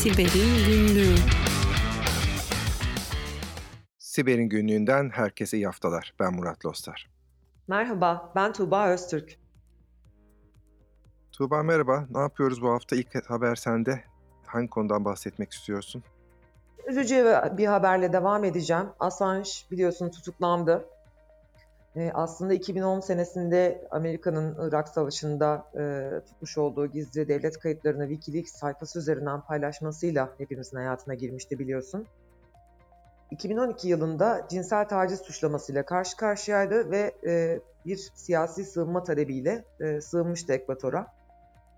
Siber'in Günlüğü Siber'in günlüğünden herkese iyi haftalar. Ben Murat Lostar. Merhaba, ben Tuğba Öztürk. Tuğba merhaba. Ne yapıyoruz bu hafta? İlk haber sende. Hangi konudan bahsetmek istiyorsun? Üzücü bir haberle devam edeceğim. Assange biliyorsun tutuklandı. E, aslında 2010 senesinde Amerika'nın Irak Savaşı'nda e, tutmuş olduğu gizli devlet kayıtlarını Wikileaks sayfası üzerinden paylaşmasıyla hepimizin hayatına girmişti biliyorsun. 2012 yılında cinsel taciz suçlamasıyla karşı karşıyaydı ve e, bir siyasi sığınma talebiyle e, sığınmıştı Ekvator'a.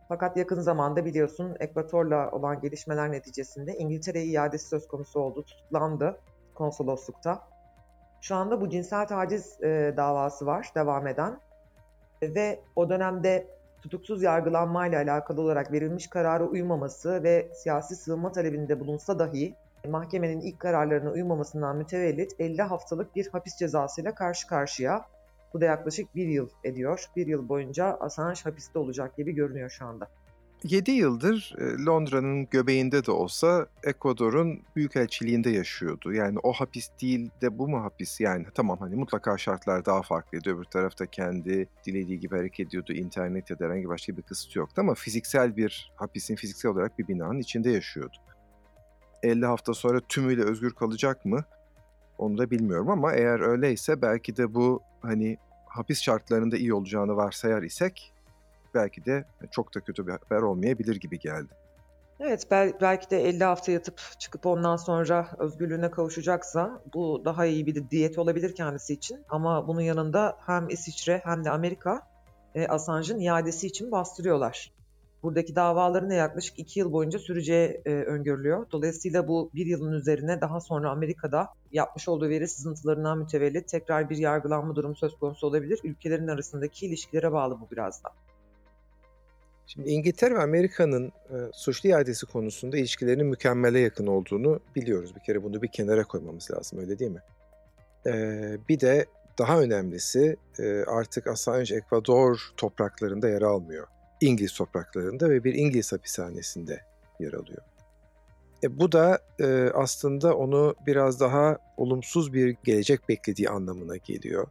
Fakat yakın zamanda biliyorsun Ekvator'la olan gelişmeler neticesinde İngiltere'ye iadesi söz konusu oldu, tutuklandı konsoloslukta. Şu anda bu cinsel taciz e, davası var devam eden ve o dönemde tutuksuz yargılanmayla alakalı olarak verilmiş karara uymaması ve siyasi sığınma talebinde bulunsa dahi mahkemenin ilk kararlarına uymamasından mütevellit 50 haftalık bir hapis cezasıyla karşı karşıya. Bu da yaklaşık bir yıl ediyor. Bir yıl boyunca Assange hapiste olacak gibi görünüyor şu anda. 7 yıldır e, Londra'nın göbeğinde de olsa Ekvador'un büyükelçiliğinde yaşıyordu. Yani o hapis değil de bu mu hapis? Yani tamam hani mutlaka şartlar daha farklıydı. Öbür tarafta kendi dilediği gibi hareket ediyordu. İnternet ya da herhangi başka bir kısıtı yoktu ama fiziksel bir hapisin fiziksel olarak bir binanın içinde yaşıyordu. 50 hafta sonra tümüyle özgür kalacak mı? Onu da bilmiyorum ama eğer öyleyse belki de bu hani hapis şartlarında iyi olacağını varsayar isek belki de çok da kötü bir haber olmayabilir gibi geldi. Evet belki de 50 hafta yatıp çıkıp ondan sonra özgürlüğüne kavuşacaksa bu daha iyi bir diyet olabilir kendisi için. Ama bunun yanında hem İsviçre hem de Amerika e, Assange'ın iadesi için bastırıyorlar. Buradaki davaların da yaklaşık iki yıl boyunca süreceği e, öngörülüyor. Dolayısıyla bu bir yılın üzerine daha sonra Amerika'da yapmış olduğu veri sızıntılarından mütevellit tekrar bir yargılanma durumu söz konusu olabilir. Ülkelerin arasındaki ilişkilere bağlı bu biraz da. Şimdi İngiltere ve Amerika'nın e, suçlu iadesi konusunda ilişkilerinin mükemmele yakın olduğunu biliyoruz. Bir kere bunu bir kenara koymamız lazım öyle değil mi? E, bir de daha önemlisi e, artık Assange Ekvador topraklarında yer almıyor. İngiliz topraklarında ve bir İngiliz hapishanesinde yer alıyor. E, bu da e, aslında onu biraz daha olumsuz bir gelecek beklediği anlamına geliyor.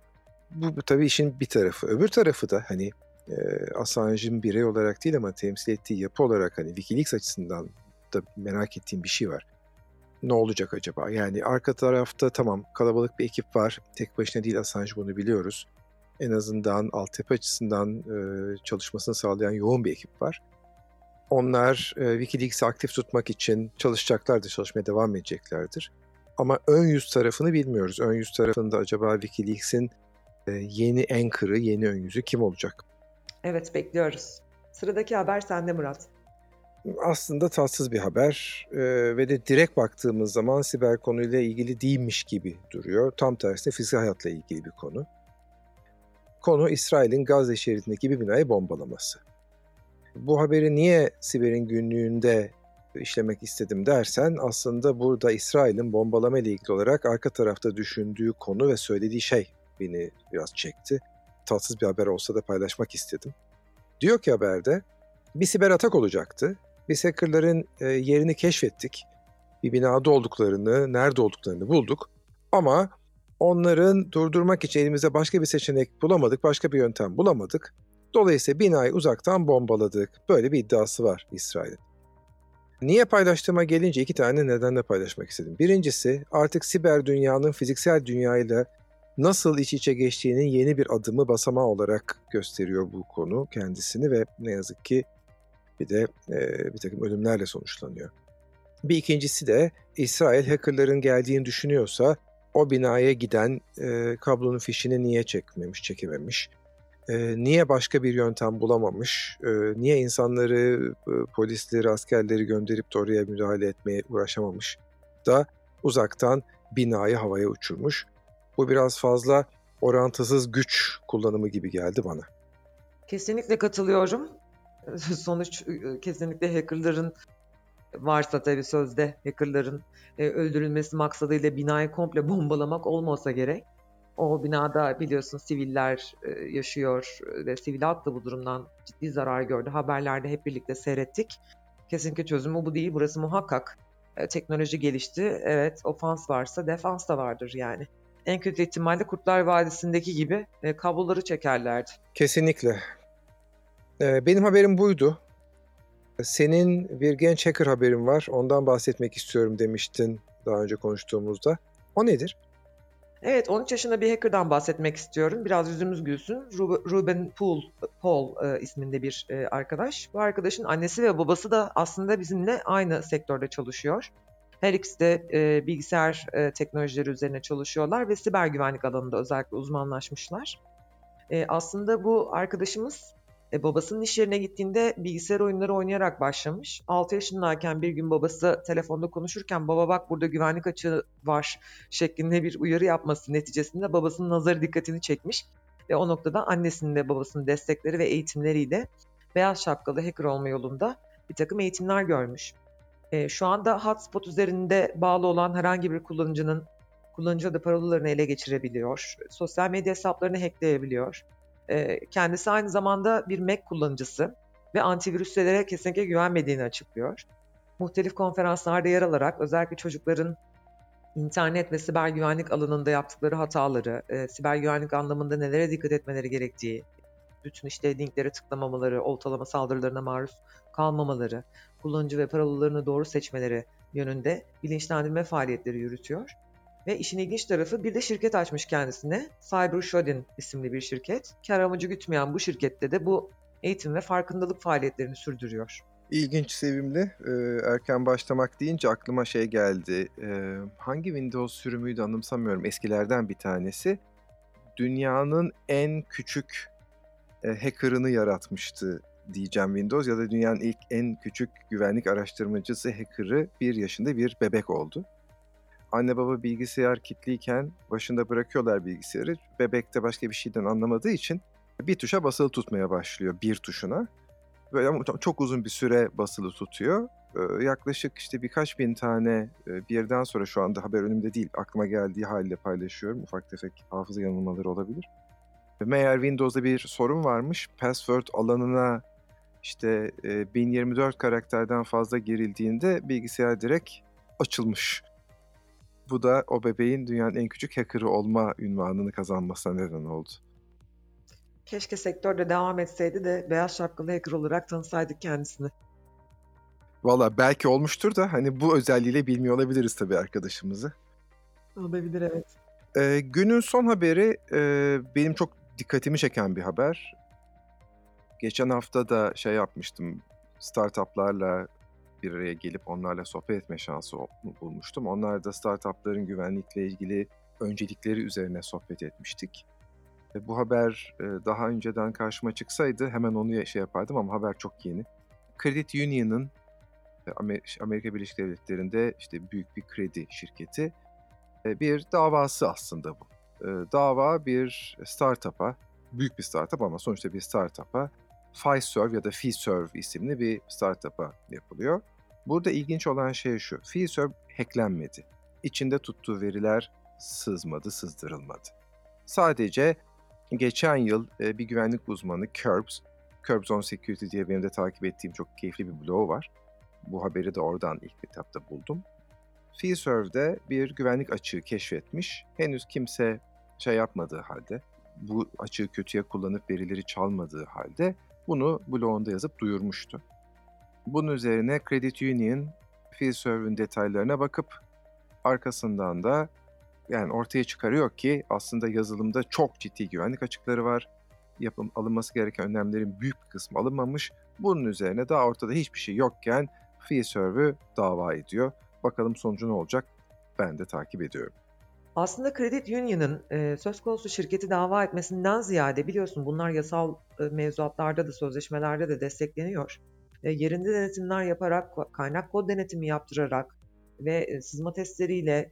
Bu, bu tabii işin bir tarafı. Öbür tarafı da hani e, Assange'ın birey olarak değil ama temsil ettiği yapı olarak hani Wikileaks açısından da merak ettiğim bir şey var. Ne olacak acaba? Yani arka tarafta tamam kalabalık bir ekip var. Tek başına değil Assange bunu biliyoruz en azından altyapı açısından e, çalışmasını sağlayan yoğun bir ekip var. Onlar e, Wikileaks'i aktif tutmak için çalışacaklardır, çalışmaya devam edeceklerdir. Ama ön yüz tarafını bilmiyoruz. Ön yüz tarafında acaba Wikileaks'in e, yeni anchor'ı, yeni ön yüzü kim olacak? Evet, bekliyoruz. Sıradaki haber sende Murat. Aslında tatsız bir haber e, ve de direkt baktığımız zaman siber konuyla ilgili değilmiş gibi duruyor. Tam tersine fiziksel hayatla ilgili bir konu. Konu İsrail'in Gazze şeridindeki bir binayı bombalaması. Bu haberi niye Siber'in günlüğünde işlemek istedim dersen aslında burada İsrail'in bombalama ile ilgili olarak arka tarafta düşündüğü konu ve söylediği şey beni biraz çekti. Tatsız bir haber olsa da paylaşmak istedim. Diyor ki haberde bir siber atak olacaktı. Biz hackerların e, yerini keşfettik. Bir binada olduklarını, nerede olduklarını bulduk. Ama Onların durdurmak için elimizde başka bir seçenek bulamadık, başka bir yöntem bulamadık. Dolayısıyla binayı uzaktan bombaladık. Böyle bir iddiası var İsrail'in. Niye paylaştığıma gelince iki tane nedenle paylaşmak istedim. Birincisi artık siber dünyanın fiziksel dünyayla nasıl iç içe geçtiğinin yeni bir adımı basamağı olarak gösteriyor bu konu kendisini ve ne yazık ki bir de e, bir takım ölümlerle sonuçlanıyor. Bir ikincisi de İsrail hackerların geldiğini düşünüyorsa o binaya giden e, kablonun fişini niye çekmemiş, çekememiş? E, niye başka bir yöntem bulamamış? E, niye insanları, e, polisleri, askerleri gönderip de oraya müdahale etmeye uğraşamamış? Da uzaktan binayı havaya uçurmuş. Bu biraz fazla orantısız güç kullanımı gibi geldi bana. Kesinlikle katılıyorum. Sonuç kesinlikle hackerların varsa tabii sözde hackerların e, öldürülmesi maksadıyla binayı komple bombalamak olmasa gerek. O binada biliyorsun siviller e, yaşıyor ve sivil halk da bu durumdan ciddi zarar gördü. Haberlerde hep birlikte seyrettik. kesinlikle çözümü bu değil. Burası muhakkak e, teknoloji gelişti. Evet ofans varsa defans da vardır yani. En kötü ihtimalle Kurtlar Vadisi'ndeki gibi e, kabloları çekerlerdi. Kesinlikle. E, benim haberim buydu. Senin bir genç hacker haberin var. Ondan bahsetmek istiyorum demiştin daha önce konuştuğumuzda. O nedir? Evet 13 yaşında bir hacker'dan bahsetmek istiyorum. Biraz yüzümüz gülsün. Ruben Paul, Paul e, isminde bir e, arkadaş. Bu arkadaşın annesi ve babası da aslında bizimle aynı sektörde çalışıyor. Her ikisi de e, bilgisayar e, teknolojileri üzerine çalışıyorlar ve siber güvenlik alanında özellikle uzmanlaşmışlar. E, aslında bu arkadaşımız e, babasının iş yerine gittiğinde bilgisayar oyunları oynayarak başlamış. 6 yaşındayken bir gün babası telefonda konuşurken baba bak burada güvenlik açığı var şeklinde bir uyarı yapması neticesinde babasının nazarı dikkatini çekmiş. Ve o noktada annesinin de babasının destekleri ve eğitimleriyle beyaz şapkalı hacker olma yolunda bir takım eğitimler görmüş. E, şu anda hotspot üzerinde bağlı olan herhangi bir kullanıcının kullanıcı adı parolalarını ele geçirebiliyor. Sosyal medya hesaplarını hackleyebiliyor kendisi aynı zamanda bir Mac kullanıcısı ve antivirüslere kesinlikle güvenmediğini açıklıyor. Muhtelif konferanslarda yer alarak özellikle çocukların internet ve siber güvenlik alanında yaptıkları hataları, e, siber güvenlik anlamında nelere dikkat etmeleri gerektiği, bütün işte linkleri tıklamamaları, oltalama saldırılarına maruz kalmamaları, kullanıcı ve parolalarını doğru seçmeleri yönünde bilinçlendirme faaliyetleri yürütüyor. Ve işin ilginç tarafı bir de şirket açmış kendisine. Cyber Shodin isimli bir şirket. Kar amacı gütmeyen bu şirkette de bu eğitim ve farkındalık faaliyetlerini sürdürüyor. İlginç, sevimli. Ee, erken başlamak deyince aklıma şey geldi. Ee, hangi Windows sürümüydü anımsamıyorum. Eskilerden bir tanesi. Dünyanın en küçük e, hacker'ını yaratmıştı diyeceğim Windows ya da dünyanın ilk en küçük güvenlik araştırmacısı hacker'ı bir yaşında bir bebek oldu anne baba bilgisayar kilitliyken başında bırakıyorlar bilgisayarı. Bebek de başka bir şeyden anlamadığı için bir tuşa basılı tutmaya başlıyor bir tuşuna. Böyle çok uzun bir süre basılı tutuyor. yaklaşık işte birkaç bin tane bir yerden sonra şu anda haber önümde değil aklıma geldiği halde paylaşıyorum. Ufak tefek hafıza yanılmaları olabilir. Meğer Windows'da bir sorun varmış. Password alanına işte 1024 karakterden fazla girildiğinde bilgisayar direkt açılmış. Bu da o bebeğin dünyanın en küçük hacker'ı olma ünvanını kazanmasına neden oldu. Keşke sektörde devam etseydi de beyaz şapkalı hacker olarak tanısaydık kendisini. Valla belki olmuştur da hani bu özelliğiyle bilmiyor olabiliriz tabii arkadaşımızı. Olabilir evet. Ee, günün son haberi e, benim çok dikkatimi çeken bir haber. Geçen hafta da şey yapmıştım. Startuplarla bir araya gelip onlarla sohbet etme şansı bulmuştum. Onlar da startupların güvenlikle ilgili öncelikleri üzerine sohbet etmiştik. Ve bu haber daha önceden karşıma çıksaydı hemen onu şey yapardım ama haber çok yeni. Credit Union'ın Amerika Birleşik Devletleri'nde işte büyük bir kredi şirketi bir davası aslında bu. Dava bir startup'a, büyük bir startup ama sonuçta bir startup'a Fiserv ya da Fiserv isimli bir startup'a yapılıyor. Burada ilginç olan şey şu. Fiserv hacklenmedi. İçinde tuttuğu veriler sızmadı, sızdırılmadı. Sadece geçen yıl bir güvenlik uzmanı Curbs, Curbs on Security diye benim de takip ettiğim çok keyifli bir blog var. Bu haberi de oradan ilk etapta buldum. Fiserv'de bir güvenlik açığı keşfetmiş. Henüz kimse şey yapmadığı halde, bu açığı kötüye kullanıp verileri çalmadığı halde bunu blogunda yazıp duyurmuştu. Bunun üzerine Credit Union Fiserv'ün detaylarına bakıp arkasından da yani ortaya çıkarıyor ki aslında yazılımda çok ciddi güvenlik açıkları var. Yapım, alınması gereken önlemlerin büyük bir kısmı alınmamış. Bunun üzerine daha ortada hiçbir şey yokken Fiserv'ü dava ediyor. Bakalım sonucu ne olacak? Ben de takip ediyorum. Aslında Credit Union'ın e, söz konusu şirketi dava etmesinden ziyade biliyorsun bunlar yasal e, mevzuatlarda da sözleşmelerde de destekleniyor. E, yerinde denetimler yaparak, kaynak kod denetimi yaptırarak ve e, sızma testleriyle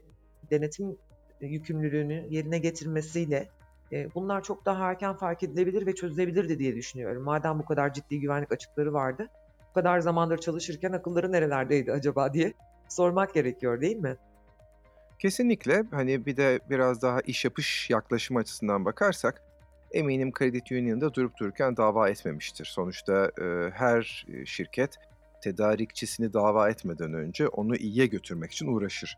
denetim yükümlülüğünü yerine getirmesiyle e, bunlar çok daha erken fark edilebilir ve çözülebilirdi diye düşünüyorum. Madem bu kadar ciddi güvenlik açıkları vardı, bu kadar zamandır çalışırken akılları nerelerdeydi acaba diye sormak gerekiyor değil mi? Kesinlikle. Hani bir de biraz daha iş yapış yaklaşım açısından bakarsak eminim Credit Union'da durup dururken dava etmemiştir. Sonuçta e, her şirket tedarikçisini dava etmeden önce onu iyiye götürmek için uğraşır.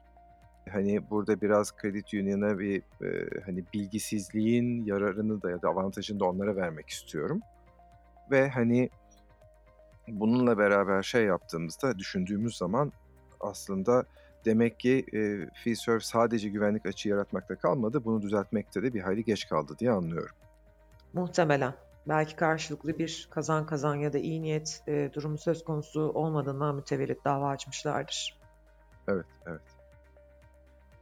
Hani burada biraz Credit Union'a bir e, hani bilgisizliğin yararını da ya da avantajını da onlara vermek istiyorum. Ve hani bununla beraber şey yaptığımızda düşündüğümüz zaman aslında demek ki e, FreeServe sadece güvenlik açığı yaratmakta kalmadı, bunu düzeltmekte de bir hayli geç kaldı diye anlıyorum. Muhtemelen. Belki karşılıklı bir kazan kazan ya da iyi niyet e, durumu söz konusu olmadığından mütevellit dava açmışlardır. Evet, evet.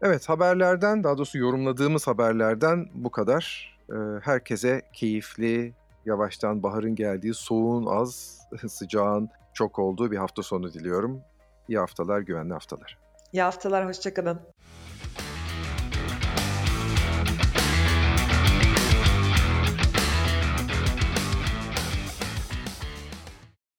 Evet, haberlerden, daha doğrusu yorumladığımız haberlerden bu kadar. Ee, herkese keyifli, yavaştan baharın geldiği, soğuğun az, sıcağın çok olduğu bir hafta sonu diliyorum. İyi haftalar, güvenli haftalar. İyi haftalar, hoşçakalın.